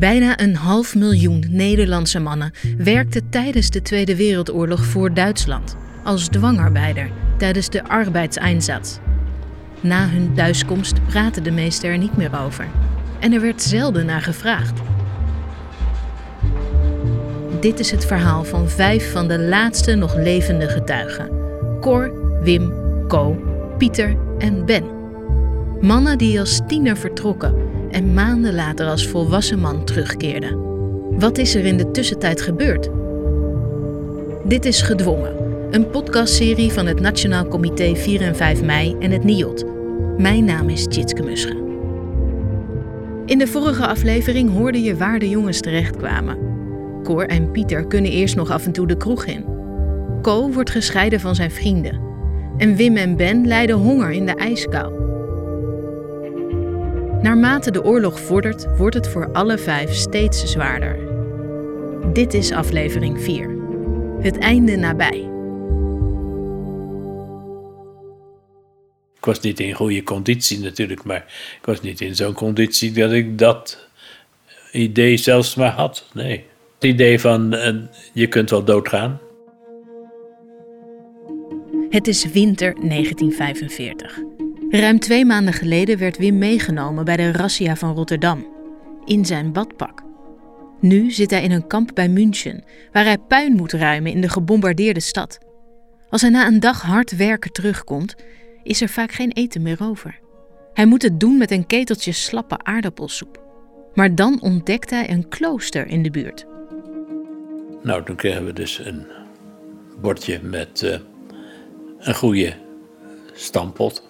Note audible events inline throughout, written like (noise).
Bijna een half miljoen Nederlandse mannen werkten tijdens de Tweede Wereldoorlog voor Duitsland als dwangarbeider tijdens de arbeidseinsatz. Na hun thuiskomst praten de meesten er niet meer over en er werd zelden naar gevraagd. Dit is het verhaal van vijf van de laatste nog levende getuigen: Cor, Wim, Co, Pieter en Ben. Mannen die als tiener vertrokken en maanden later als volwassen man terugkeerden. Wat is er in de tussentijd gebeurd? Dit is Gedwongen, een podcastserie van het Nationaal Comité 4 en 5 mei en het NIOD. Mijn naam is Tjitske Musche. In de vorige aflevering hoorde je waar de jongens terechtkwamen. Cor en Pieter kunnen eerst nog af en toe de kroeg in. Co wordt gescheiden van zijn vrienden. En Wim en Ben lijden honger in de ijskou. Naarmate de oorlog vordert, wordt het voor alle vijf steeds zwaarder. Dit is aflevering 4. Het einde nabij. Ik was niet in goede conditie natuurlijk, maar ik was niet in zo'n conditie dat ik dat idee zelfs maar had. Nee. Het idee van uh, je kunt wel doodgaan. Het is winter 1945. Ruim twee maanden geleden werd Wim meegenomen bij de Rassia van Rotterdam. In zijn badpak. Nu zit hij in een kamp bij München, waar hij puin moet ruimen in de gebombardeerde stad. Als hij na een dag hard werken terugkomt, is er vaak geen eten meer over. Hij moet het doen met een keteltje slappe aardappelsoep. Maar dan ontdekt hij een klooster in de buurt. Nou, toen kregen we dus een bordje met uh, een goede stampot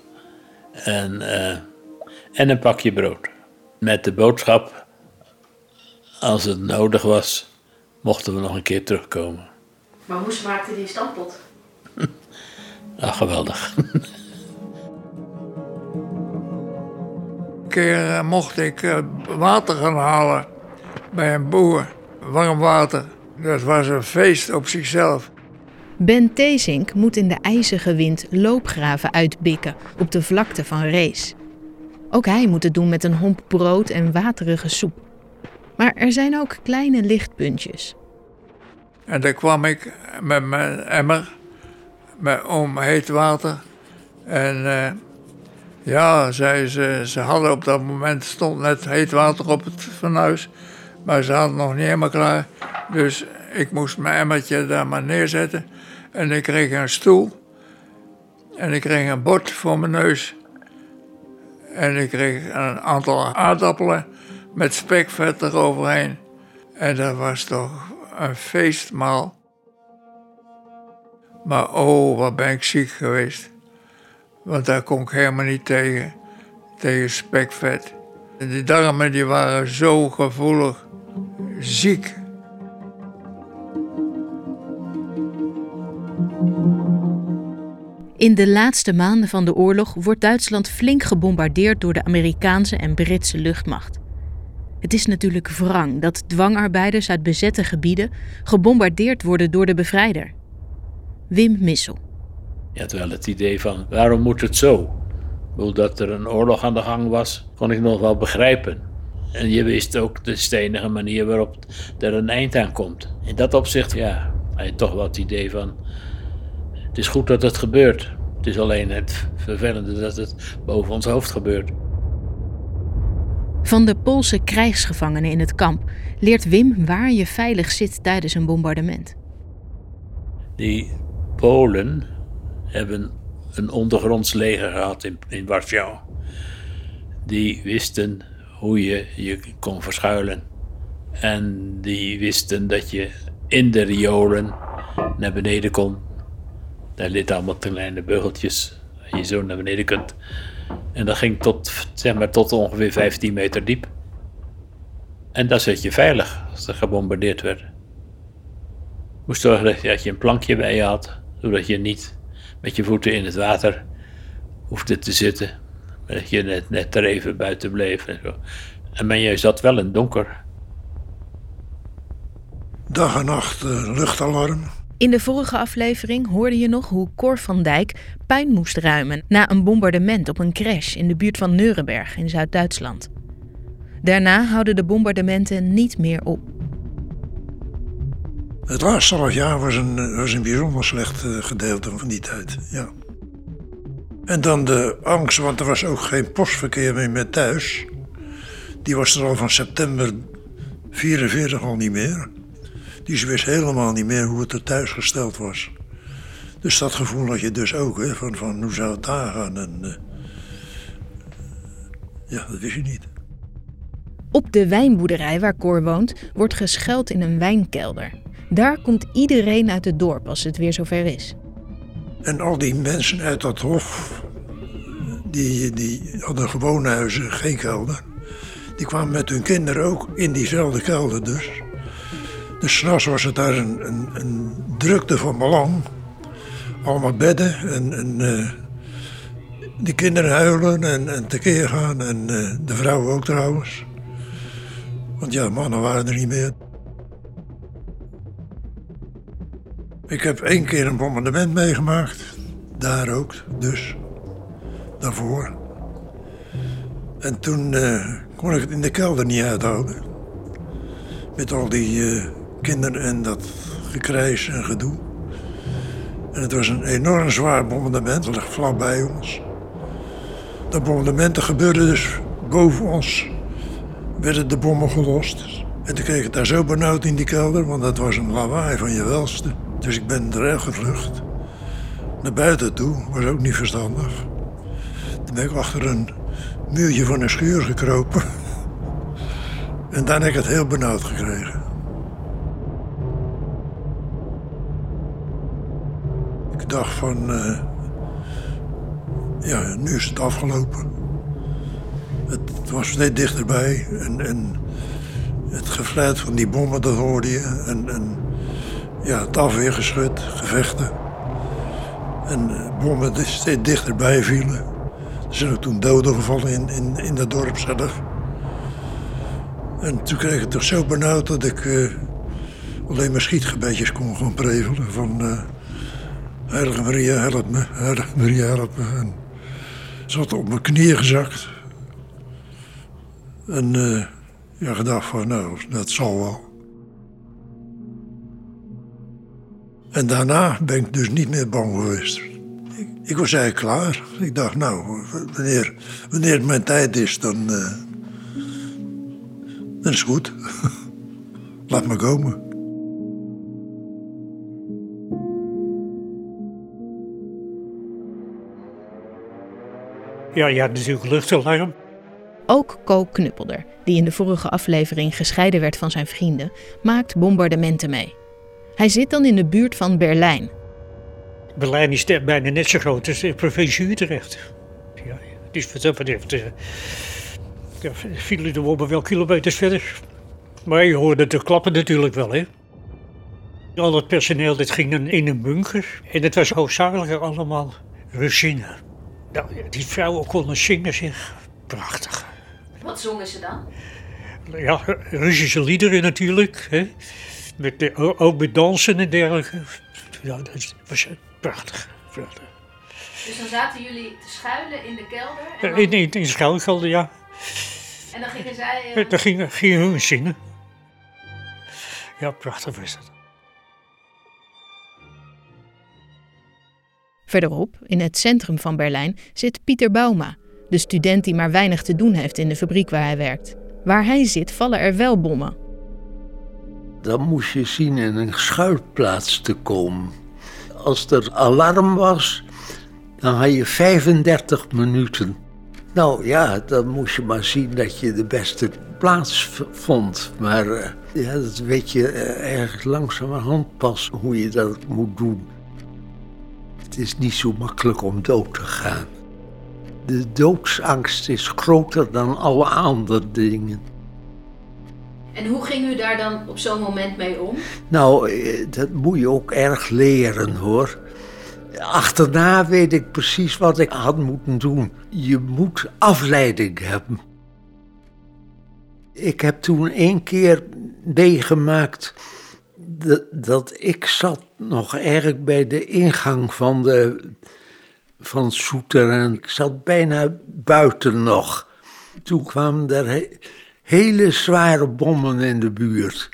en, uh, en een pakje brood. Met de boodschap, als het nodig was, mochten we nog een keer terugkomen. Maar hoe smaakte die stampot? (laughs) ah, geweldig. Een keer uh, mocht ik uh, water gaan halen bij een boer, warm water. Dat was een feest op zichzelf. Ben Teesink moet in de ijzige wind loopgraven uitbikken op de vlakte van Rees. Ook hij moet het doen met een homp brood en waterige soep. Maar er zijn ook kleine lichtpuntjes. En dan kwam ik met mijn emmer met, om heet water. En uh, ja, zei ze, ze hadden op dat moment stond net heet water op het fornuis. Maar ze hadden nog niet helemaal klaar. Dus ik moest mijn emmertje daar maar neerzetten. En ik kreeg een stoel. En ik kreeg een bord voor mijn neus. En ik kreeg een aantal aardappelen met spekvet eroverheen. En dat was toch een feestmaal. Maar oh, wat ben ik ziek geweest. Want daar kon ik helemaal niet tegen, tegen spekvet. Die darmen die waren zo gevoelig, ziek. In de laatste maanden van de oorlog wordt Duitsland flink gebombardeerd door de Amerikaanse en Britse luchtmacht. Het is natuurlijk wrang dat dwangarbeiders uit bezette gebieden gebombardeerd worden door de bevrijder. Wim Missel. Je had wel het idee van, waarom moet het zo? Dat er een oorlog aan de gang was, kon ik nog wel begrijpen. En je wist ook, de is de enige manier waarop er een eind aan komt. In dat opzicht, ja, had je toch wel het idee van, is goed dat het gebeurt. Het is alleen het vervelende dat het boven ons hoofd gebeurt. Van de Poolse krijgsgevangenen in het kamp leert Wim waar je veilig zit tijdens een bombardement. Die Polen hebben een ondergronds leger gehad in, in Warschau. Die wisten hoe je je kon verschuilen. En die wisten dat je in de riolen naar beneden kon daar ligt allemaal kleine beugeltjes. waar je zo naar beneden kunt. En dat ging tot, zeg maar, tot ongeveer 15 meter diep. En daar zit je veilig als er gebombardeerd werd. Moest zorgen dat je een plankje bij je had, zodat je niet met je voeten in het water hoefde te zitten. Maar dat je net, net er even buiten bleef en zo. En men je zat wel in donker. Dag en nacht uh, luchtalarm. In de vorige aflevering hoorde je nog hoe Cor van Dijk puin moest ruimen na een bombardement op een crash in de buurt van Nuremberg in Zuid-Duitsland. Daarna houden de bombardementen niet meer op. Het laatste half jaar was een, was een bijzonder slecht eh, gedeelte van die tijd. Ja. En dan de angst, want er was ook geen postverkeer meer met thuis. Die was er al van september 44 al niet meer. Die wist helemaal niet meer hoe het er thuis gesteld was. Dus dat gevoel had je dus ook, hè, van, van hoe zou het daar gaan. En, uh, ja, dat wist je niet. Op de wijnboerderij waar Cor woont, wordt geschuild in een wijnkelder. Daar komt iedereen uit het dorp als het weer zover is. En al die mensen uit dat hof, die, die hadden gewone huizen, geen kelder. Die kwamen met hun kinderen ook in diezelfde kelder dus. Dus s'nachts was het daar een, een, drukte van belang. Allemaal bedden en, en uh, die kinderen huilen en, en tekeer gaan. En uh, de vrouwen ook trouwens. Want ja, mannen waren er niet meer. Ik heb één keer een bombardement meegemaakt. Daar ook, dus. Daarvoor. En toen uh, kon ik het in de kelder niet uithouden. Met al die kinderen en dat gekrijs en gedoe. En het was een enorm zwaar bombardement, dat lag vlakbij ons. Dat bombardementen gebeurde dus boven ons. Werden de bommen gelost. En toen kreeg ik daar zo benauwd in die kelder, want dat was een lawaai van je welste. Dus ik ben eruit gevlucht. Naar buiten toe, was ook niet verstandig. Toen ben ik achter een muurtje van een schuur gekropen. (laughs) En dan heb ik het heel benauwd gekregen. Dacht van, uh, ja, nu is het afgelopen. Het was steeds dichterbij en, en het gefluit van die bommen, dat hoorde je. En, en ja, het afweergeschut, gevechten. En uh, bommen die steeds dichterbij vielen. Er zijn ook toen doden gevallen in, in, in dat dorp zelf. En toen kreeg ik het toch zo benauwd dat ik uh, alleen maar schietgebedjes kon gaan prevelen. Van Heilige Maria, help me, Heilige Maria, help me. En zat op mijn knieën gezakt. En uh, ja, gedacht van, nou, dat zal wel. En daarna ben ik dus niet meer bang geweest. Ik, ik was eigenlijk klaar. Ik dacht, nou, wanneer, wanneer het mijn tijd is, dan, uh, dan is het goed. (laughs) Laat me komen. Ja, je had natuurlijk luchtalarm. Ook Co Knuppelder, die in de vorige aflevering gescheiden werd van zijn vrienden, maakt bombardementen mee. Hij zit dan in de buurt van Berlijn. Berlijn is bijna net zo groot als de provincie Utrecht. Ja, het is wat dat betreft. Uh, ja, vielen de bommen wel kilometers verder. Maar je hoorde de klappen natuurlijk wel, hè. Al het personeel dat ging in een bunker. En het was hoofdzakelijk allemaal Russinnen. Nou, die vrouwen konden zingen, zeg. Prachtig. Wat zongen ze dan? Ja, Russische liederen natuurlijk. Hè. Met de, ook met dansen en dergelijke. Ja, dat was prachtig, prachtig. Dus dan zaten jullie te schuilen in de kelder? En dan... In, in, in de schuilkelder, ja. En dan gingen zij... Uh... Dan gingen, gingen hun zingen. Ja, prachtig was dat. Verderop, in het centrum van Berlijn, zit Pieter Bauma, de student die maar weinig te doen heeft in de fabriek waar hij werkt. Waar hij zit vallen er wel bommen. Dan moest je zien in een schuilplaats te komen. Als er alarm was, dan had je 35 minuten. Nou ja, dan moest je maar zien dat je de beste plaats vond. Maar uh, ja, dat weet je uh, erg langzamerhand pas hoe je dat moet doen. Het is niet zo makkelijk om dood te gaan. De doodsangst is groter dan alle andere dingen. En hoe ging u daar dan op zo'n moment mee om? Nou, dat moet je ook erg leren hoor. Achterna weet ik precies wat ik had moeten doen. Je moet afleiding hebben. Ik heb toen één keer meegemaakt dat, ik zat nog erg bij de ingang van de van Soeter en ik zat bijna buiten nog. Toen kwamen er hele zware bommen in de buurt.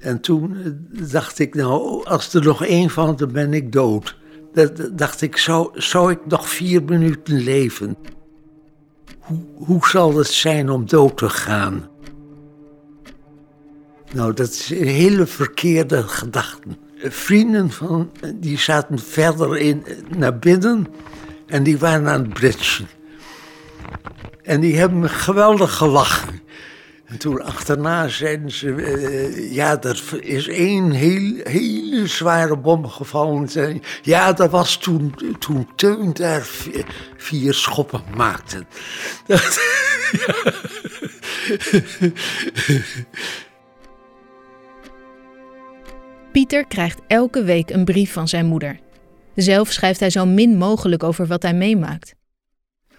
En toen eh, dacht ik, nou, als er nog één van, dan ben ik dood. Dat dacht ik, zou, zou ik nog vier minuten leven? Hoe, hoe zal het zijn om dood te gaan? Nou, dat is een hele verkeerde gedachte. Vrienden van, die zaten verder in, naar binnen en die waren aan het bridgen. En die hebben geweldig gelachen. En toen achterna zeiden ze, uh, ja, er is één heel, hele zware bom gevallen. Ja, dat was toen, toen Teun daar vier, schoppen maakte. (laughs) Pieter krijgt elke week een brief van zijn moeder. Zelf schrijft hij zo min mogelijk over wat hij meemaakt.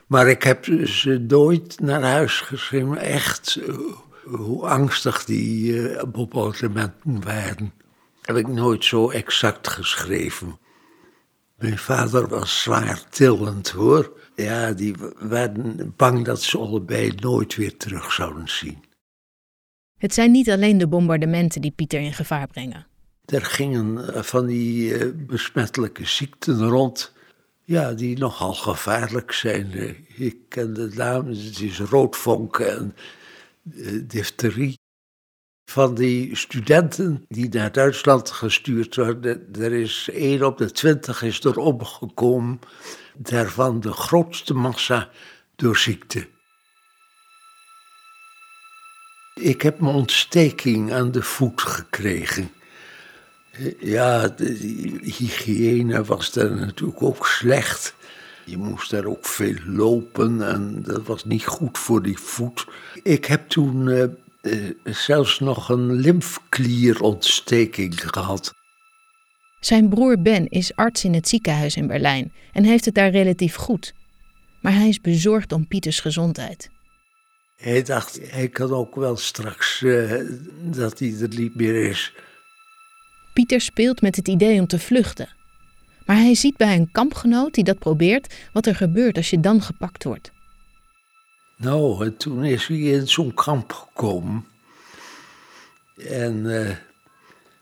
Maar ik heb ze nooit naar huis geschreven. Echt, uh, hoe angstig die uh, bombardementen waren. Heb ik nooit zo exact geschreven. Mijn vader was zwaar tillend hoor. Ja, die waren bang dat ze allebei nooit weer terug zouden zien. Het zijn niet alleen de bombardementen die Pieter in gevaar brengen. Er gingen eh, van die uh, besmettelijke ziekten rond ja, die nogal gevaarlijk zijn. Ik ken de naam, het is roodvonk en difterie. Van die studenten die naar Duitsland gestuurd worden, er is één op de twintig is er omgekomen. Daarvan de grootste massa door ziekte. Ik heb mijn ontsteking aan de voet gekregen. Ja, de hygiëne was daar natuurlijk ook slecht. Je moest daar ook veel lopen en dat was niet goed voor die voet. Ik heb toen uh, uh, zelfs nog een lymfklierontsteking gehad. Zijn broer Ben is arts in het ziekenhuis in Berlijn en heeft het daar relatief goed. Maar hij is bezorgd om Pieters gezondheid. Hij dacht, hij kan ook wel straks uh, dat hij er niet meer is. Pieter speelt met het idee om te vluchten. Maar hij ziet bij een kampgenoot die dat probeert wat er gebeurt als je dan gepakt wordt. Nou, en toen is hij in zo'n kamp gekomen. En uh,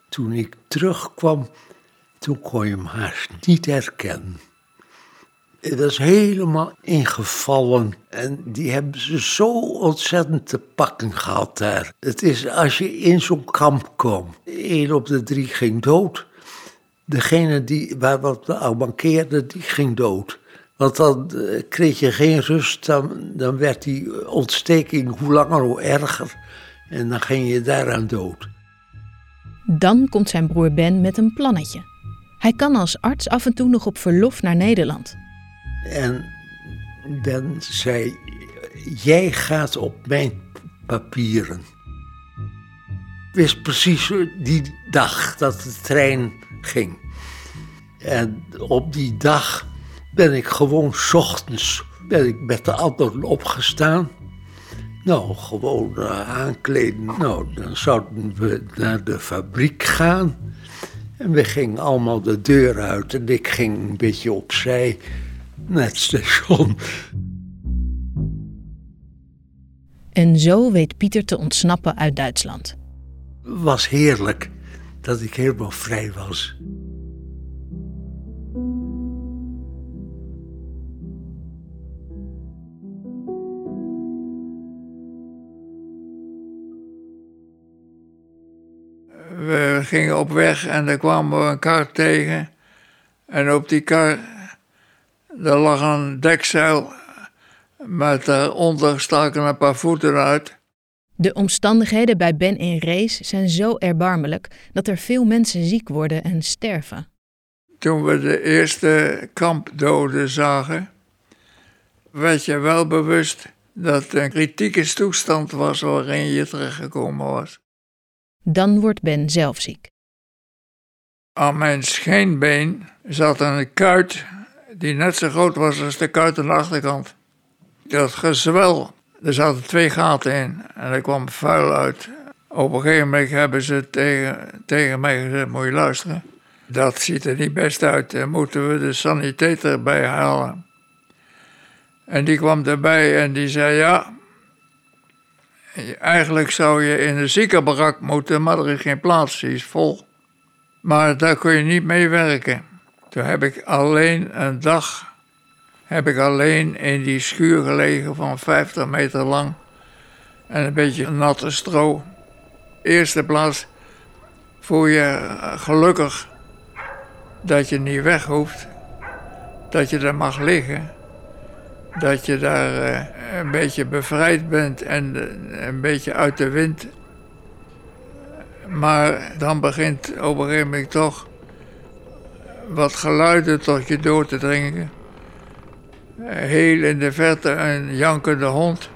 toen ik terugkwam, toen kon je hem haast niet herkennen. Het was helemaal ingevallen en die hebben ze zo ontzettend te pakken gehad daar. Het is als je in zo'n kamp kwam, één op de drie ging dood. Degene die, waar wat al mankeerde, die ging dood. Want dan uh, kreeg je geen rust, dan, dan werd die ontsteking hoe langer hoe erger. En dan ging je daaraan dood. Dan komt zijn broer Ben met een plannetje. Hij kan als arts af en toe nog op verlof naar Nederland. En Ben zei: Jij gaat op mijn papieren. Wist precies die dag dat de trein ging. En op die dag ben ik gewoon ochtends ben ik met de anderen opgestaan. Nou, gewoon uh, aankleden. Nou, dan zouden we naar de fabriek gaan. En we gingen allemaal de deur uit en ik ging een beetje opzij naar het station. En zo weet Pieter te ontsnappen uit Duitsland. was heerlijk dat ik helemaal vrij was. We gingen op weg en daar kwamen we een kar tegen. En op die kar daar lag een dekzeil met daaronder staken een paar voeten uit. De omstandigheden bij Ben in Rees zijn zo erbarmelijk dat er veel mensen ziek worden en sterven. Toen we de eerste kampdoden zagen, werd je wel bewust dat het een kritieke toestand was waarin je terechtgekomen was. Dan wordt Ben zelf ziek. Aan mijn scheenbeen zat een kuit die net zo groot was als de kuit aan de achterkant. Dat gezwel, er zaten twee gaten in en er kwam vuil uit. Op een gegeven moment hebben ze tegen, tegen mij gezegd, moet je luisteren. Dat ziet er niet best uit, dan moeten we de sanitator bij halen. En die kwam erbij en die zei, ja, Eigenlijk zou je in een ziekenbarak moeten, maar er is geen plaats, die is vol. Maar daar kun je niet mee werken. Toen heb ik alleen een dag heb ik alleen in die schuur gelegen van 50 meter lang en een beetje natte stro. Eerste plaats voel je gelukkig dat je niet weg hoeft, dat je er mag liggen, dat je daar eh, een beetje bevrijd bent en eh, een beetje uit de wind. Maar dan begint op een toch wat geluiden tot je door te dringen. Heel in de verte een jankende hond.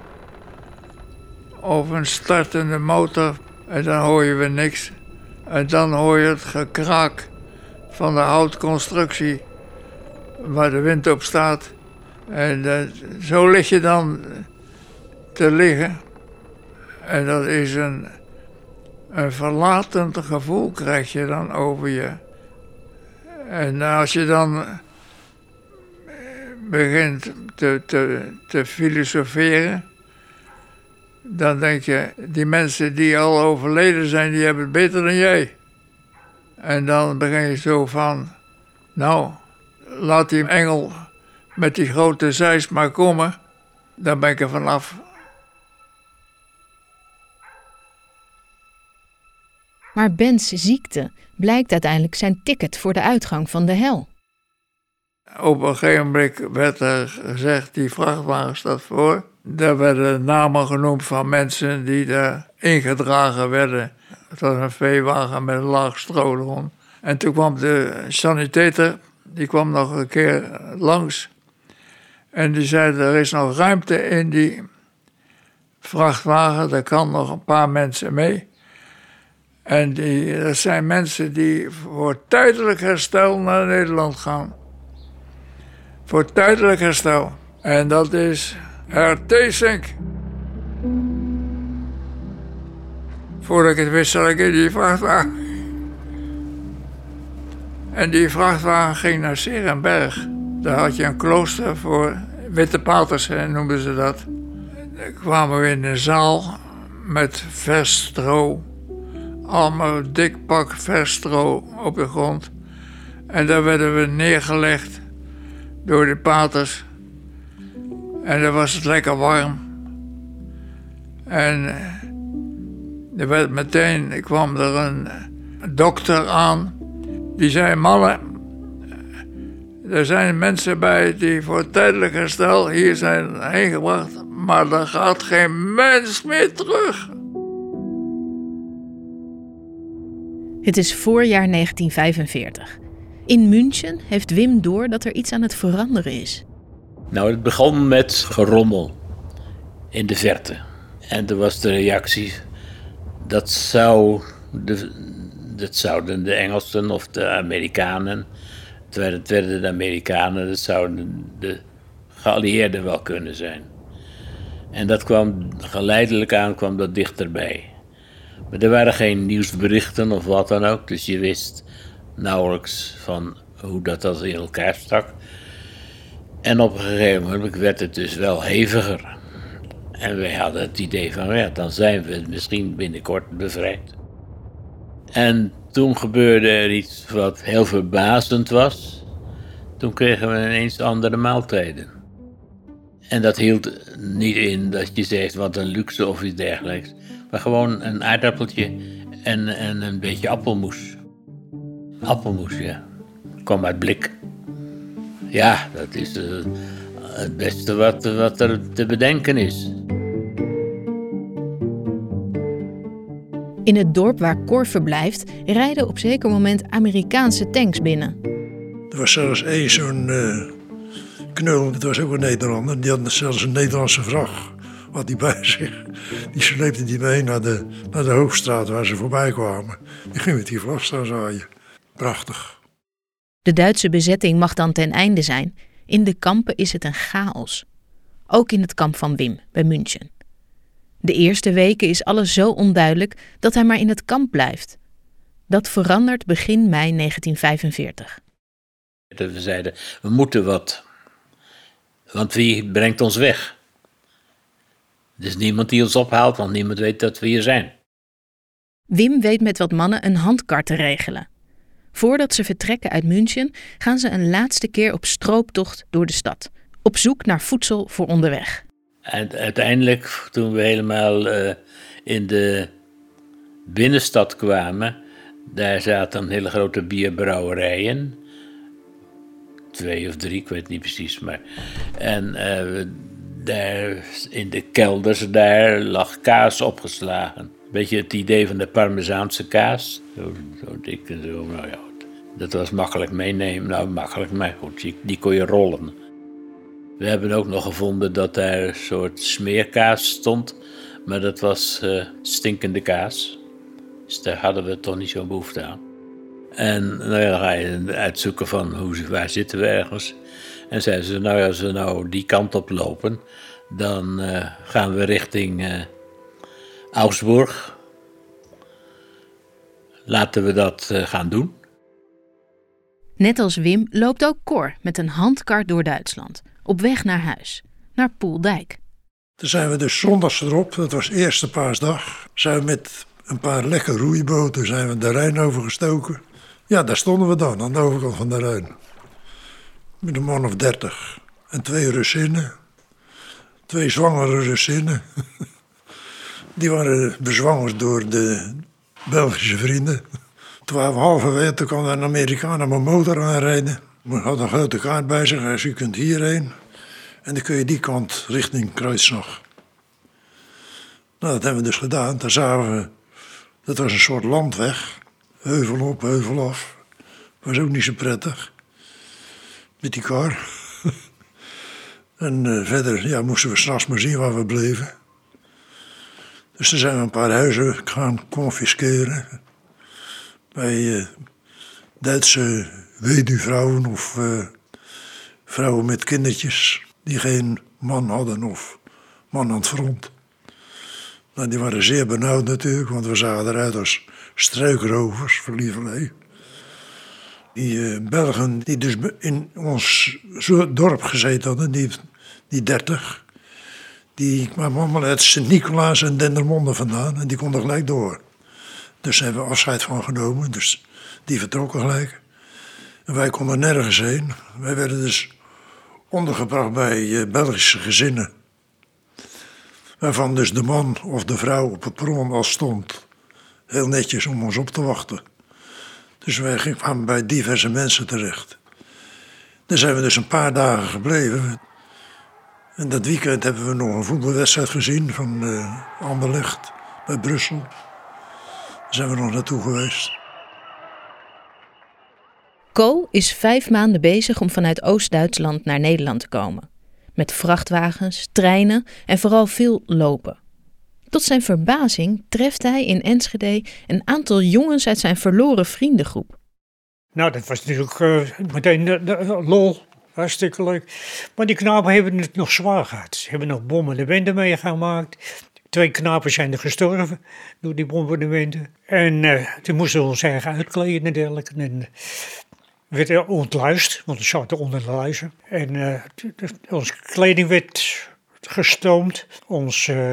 Of een startende motor. En dan hoor je weer niks. En dan hoor je het gekraak van de houtconstructie waar de wind op staat. En uh, zo lig je dan te liggen. En dat is een, een verlatend gevoel krijg je dan over je. En als je dan begint te, te, te filosoferen, dan denk je, die mensen die al overleden zijn, die hebben het beter dan jij. En dan begin je zo van, nou, laat die engel met die grote zeis maar komen, dan ben ik er vanaf. Maar Bens ziekte blijkt uiteindelijk zijn ticket voor de uitgang van de hel. Op een gegeven moment werd er gezegd, die vrachtwagen staat voor. Daar werden namen genoemd van mensen die daar ingedragen werden. Het was een veewagen met een laag stro. En toen kwam de sanitator, die kwam nog een keer langs. En die zei, er is nog ruimte in die vrachtwagen, er kan nog een paar mensen mee. En die, dat zijn mensen die voor tijdelijk herstel naar Nederland gaan voor tijdelijk herstel. En dat is Hertesink. Voordat ik het wist, zat ik in die vrachtwagen. En die vrachtwagen ging naar Serenberg. Daar had je een klooster voor witte paters, noemden ze dat. Daar kwamen we in een zaal met vers stro. Allemaal dik pak vers stro op de grond. En daar werden we neergelegd door de paters. En dan was het lekker warm. En eh, er werd meteen, er kwam er een dokter aan. Die zei, mannen, eh, er zijn mensen bij die voor tijdelijk herstel hier zijn heen gebracht. Maar er gaat geen mens meer terug. Het is voorjaar 1945. In München heeft Wim door dat er iets aan het veranderen is. Nou, het begon met gerommel in de verte. En toen was de reactie, dat, zou de, dat zouden de Engelsen of de Amerikanen, het werden de Amerikanen, dat zouden de geallieerden wel kunnen zijn. En dat kwam geleidelijk aan, kwam dat dichterbij. Maar er waren geen nieuwsberichten of wat dan ook, dus je wist nauwelijks van hoe dat, dat in elkaar stak. En op een gegeven moment werd het dus wel heviger. En wij hadden het idee van, ja, dan zijn we misschien binnenkort bevrijd. En toen gebeurde er iets wat heel verbazend was. Toen kregen we ineens andere maaltijden. En dat hield niet in dat je zegt wat een luxe of iets dergelijks. Maar gewoon een aardappeltje en, en een beetje appelmoes. Appelmoes, ja. Kom uit blik. Ja, dat is uh, het beste wat, wat er te bedenken is. In het dorp waar Cor verblijft rijden op zeker moment Amerikaanse tanks binnen. Er was zelfs één zo'n uh, knul, dat was ook een Nederlander, die had zelfs een Nederlandse vracht wat die bij zich. Die sleepte die mee naar de, naar de hoofdstraat waar ze voorbij kwamen. Die ging met die vlag staan zaaien. Prachtig. De Duitse bezetting mag dan ten einde zijn. In de kampen is het een chaos. Ook in het kamp van Wim bij München. De eerste weken is alles zo onduidelijk dat hij maar in het kamp blijft. Dat verandert begin mei 1945. We zeiden, we moeten wat. Want wie brengt ons weg? Er is niemand die ons ophaalt, want niemand weet dat we hier zijn. Wim weet met wat mannen een handkar te regelen. Voordat ze vertrekken uit München gaan ze een laatste keer op strooptocht door de stad, op zoek naar voedsel voor onderweg. En uiteindelijk, toen we helemaal uh, in de binnenstad kwamen, daar zaten hele grote bierbrouwerijen. Twee of drie, ik weet niet precies. Maar, en uh, daar in de kelders, daar lag kaas opgeslagen. Beetje het idee van de Parmezaanse kaas. Zo, zo dik en zo. Nou ja, dat was makkelijk meenemen. Nou, makkelijk, maar goed, die, kon je rollen. We hebben ook nog gevonden dat daar een soort smeerkaas stond. Maar dat was uh, stinkende kaas. Dus daar hadden we toch niet zo'n behoefte aan. En nou ja, dan ga je uitzoeken van hoe, waar zitten we ergens. En zeiden ze, nou ja, als we nou die kant op lopen, dan uh, gaan we richting uh, Augsburg. Laten we dat uh, gaan doen. Net als Wim loopt ook Cor met een handkar door Duitsland, op weg naar huis, naar Poeldijk. Toen zijn we dus zondags erop, dat was eerste paasdag, zijn we met een paar lekker roeiboten zijn we de Rijn overgestoken. Ja, daar stonden we dan, aan de overkant van de Rijn. Met een man of dertig. En twee Russinnen. Twee zwangere Russinnen. (laughs) Die waren bezwangerd door de Belgische vrienden. Toen we halverwege, kwam een Amerikaan op een motor aanrijden. We hadden een grote kaart bij zich. Hij zei, u kunt hierheen. En dan kun je die kant richting Kruisnog. Nou, dat hebben we dus gedaan. Daar zagen we, dat was een soort landweg. Heuvel op, heuvel af. Was ook niet zo prettig. Met die kar. (laughs) en uh, verder ja, moesten we s'nachts maar zien waar we bleven. Dus toen zijn we een paar huizen gaan confisceren. Bij uh, Duitse weduwvrouwen of uh, vrouwen met kindertjes die geen man hadden of man aan het front. Nou, die waren zeer benauwd natuurlijk, want we zagen eruit als struikrovers voor lieverlee. Die uh, Belgen die dus in ons dorp gezeten hadden, die, die dertig, die kwamen allemaal uit Sint-Nicolaas en Dendermonde vandaan en die konden gelijk door. Dus daar hebben we afscheid van genomen, dus die vertrokken gelijk. En wij konden nergens heen. Wij werden dus ondergebracht bij uh, Belgische gezinnen. Waarvan dus de man of de vrouw op het perron al stond. Heel netjes om ons op te wachten. Dus wij kwamen bij diverse mensen terecht. Daar zijn we dus een paar dagen gebleven. En dat weekend hebben we nog een voetbalwedstrijd gezien van uh, Anderlecht bij Brussel. Daar zijn we nog naartoe geweest. Co is vijf maanden bezig om vanuit Oost-Duitsland naar Nederland te komen. Met vrachtwagens, treinen en vooral veel lopen. Tot zijn verbazing treft hij in Enschede een aantal jongens uit zijn verloren vriendengroep. Nou, dat was natuurlijk uh, meteen de, de, lol. Hartstikke leuk. Maar die knapen hebben het nog zwaar gehad. Ze hebben nog bombardementen meegemaakt. Twee knapen zijn er gestorven door die bombardementen. En uh, die moesten ons eigen uitkleden en dergelijke. En, werd ontluist, want we zaten onder de luizen. En uh, onze kleding werd gestoomd. Uh,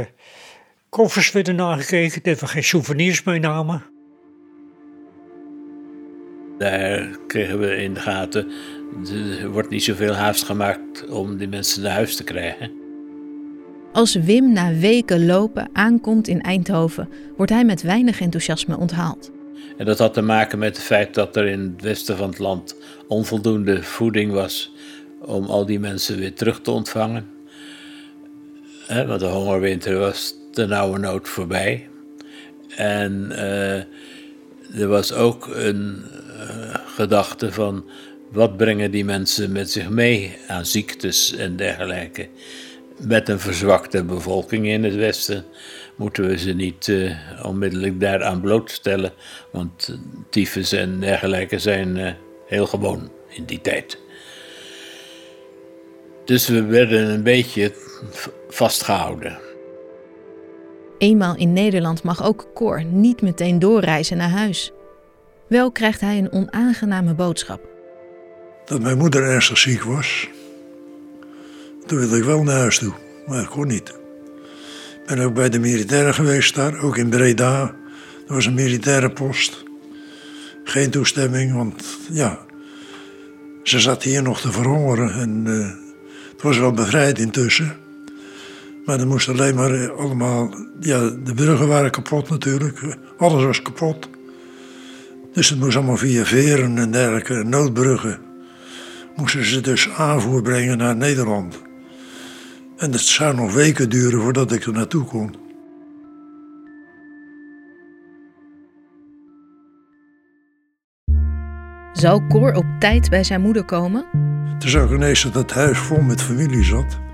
koffers werden nagekeken, dat we geen souvenirs meenamen. Daar kregen we in de gaten, er wordt niet zoveel haast gemaakt om die mensen naar huis te krijgen. Als Wim na weken lopen aankomt in Eindhoven, wordt hij met weinig enthousiasme onthaald. En dat had te maken met het feit dat er in het westen van het land onvoldoende voeding was om al die mensen weer terug te ontvangen. want de hongerwinter was de nauwe nood voorbij. En uh, er was ook een uh, gedachte van wat brengen die mensen met zich mee aan ziektes en dergelijke. Met een verzwakte bevolking in het westen moeten we ze niet uh, onmiddellijk daaraan blootstellen. Want tyfus en dergelijke zijn heel gewoon in die tijd. Dus we werden een beetje vastgehouden. Eenmaal in Nederland mag ook Cor niet meteen doorreizen naar huis. Wel krijgt hij een onaangename boodschap. Dat mijn moeder ernstig ziek was. Toen wilde ik wel naar huis toe, maar ik kon niet. ben ook bij de militairen geweest daar, ook in Breda. Dat was een militaire post. Geen toestemming, want ja, ze zat hier nog te verhongeren. En uh, het was wel bevrijd intussen. Maar er moest alleen maar eh, allemaal... Ja, de bruggen waren kapot natuurlijk. Alles was kapot. Dus het moest allemaal via veren en dergelijke, noodbruggen. Moesten ze dus aanvoer brengen naar Nederland. En het zou nog weken duren voordat ik er naartoe kon. Zou Cor op tijd bij zijn moeder komen? Toen zag ik ineens dat het huis vol met familie zat.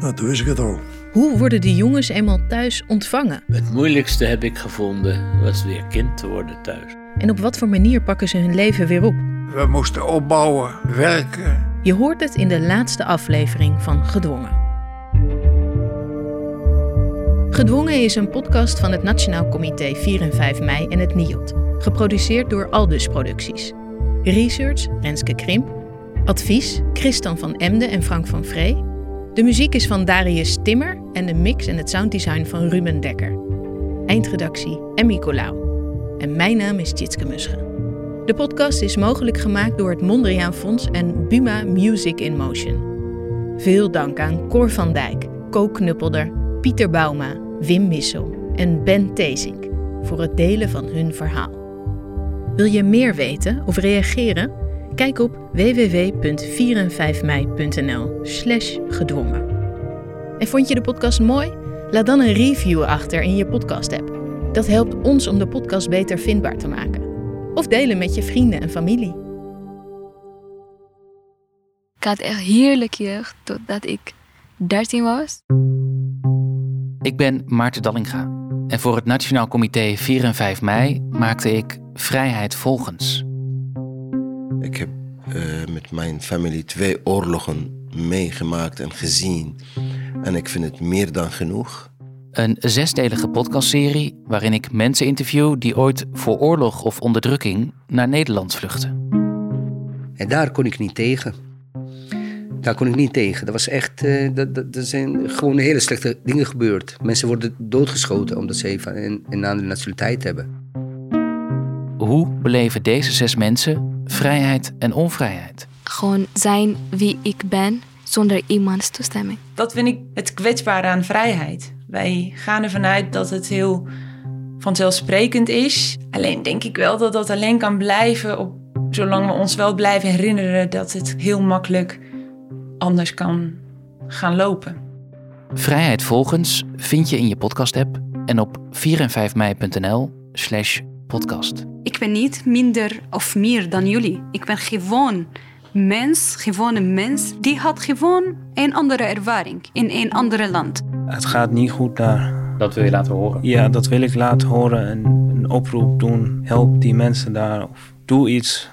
Nou, toen wist ik het al. Hoe worden de jongens eenmaal thuis ontvangen? Het moeilijkste heb ik gevonden was weer kind te worden thuis. En op wat voor manier pakken ze hun leven weer op? We moesten opbouwen, werken. Je hoort het in de laatste aflevering van Gedwongen. Gedwongen is een podcast van het Nationaal Comité 4 en 5 mei en het NIOD, geproduceerd door Aldus Producties. Research Renske Krimp, advies Christian van Emden en Frank van Vree. De muziek is van Darius Timmer en de mix en het sounddesign van Ruben Dekker. Eindredactie Emmy Colau. En mijn naam is Jitske Musche. De podcast is mogelijk gemaakt door het Mondriaan Fonds en Buma Music in Motion. Veel dank aan Cor van Dijk, Co Knuppelder, Pieter Bauma, Wim Missel en Ben Tezink voor het delen van hun verhaal. Wil je meer weten of reageren? Kijk op www.4en5mei.nl slash gedwongen. En vond je de podcast mooi? Laat dan een review achter in je podcast-app. Dat helpt ons om de podcast beter vindbaar te maken. Of delen met je vrienden en familie. Ik had echt heerlijk jeugd totdat ik 13 was. Ik ben Maarten Dallinga. En voor het Nationaal Comité 4 en 5 mei maakte ik Vrijheid Volgens. Ik heb uh, met mijn familie twee oorlogen meegemaakt en gezien. En ik vind het meer dan genoeg. Een zesdelige podcastserie waarin ik mensen interview die ooit voor oorlog of onderdrukking naar Nederland vluchten. En daar kon ik niet tegen. Daar kon ik niet tegen. Dat was echt, uh, dat, dat, dat, zijn gewoon hele slechte dingen gebeurd. Mensen worden doodgeschoten omdat ze van een, een andere nationaliteit hebben. Hoe beleven deze zes mensen vrijheid en onvrijheid? Gewoon zijn wie ik ben zonder iemands toestemming. Dat vind ik het kwetsbare aan vrijheid. Wij gaan ervan uit dat het heel vanzelfsprekend is. Alleen denk ik wel dat dat alleen kan blijven op, zolang we ons wel blijven herinneren dat het heel makkelijk anders kan gaan lopen. Vrijheid volgens vind je in je podcast-app en op 4en5mei.nl slash podcast. Ik ben niet minder of meer dan jullie. Ik ben gewoon mens, gewoon een mens. Die had gewoon een andere ervaring in een ander land. Het gaat niet goed daar. Dat wil je laten horen? Ja, dat wil ik laten horen en een oproep doen. Help die mensen daar of doe iets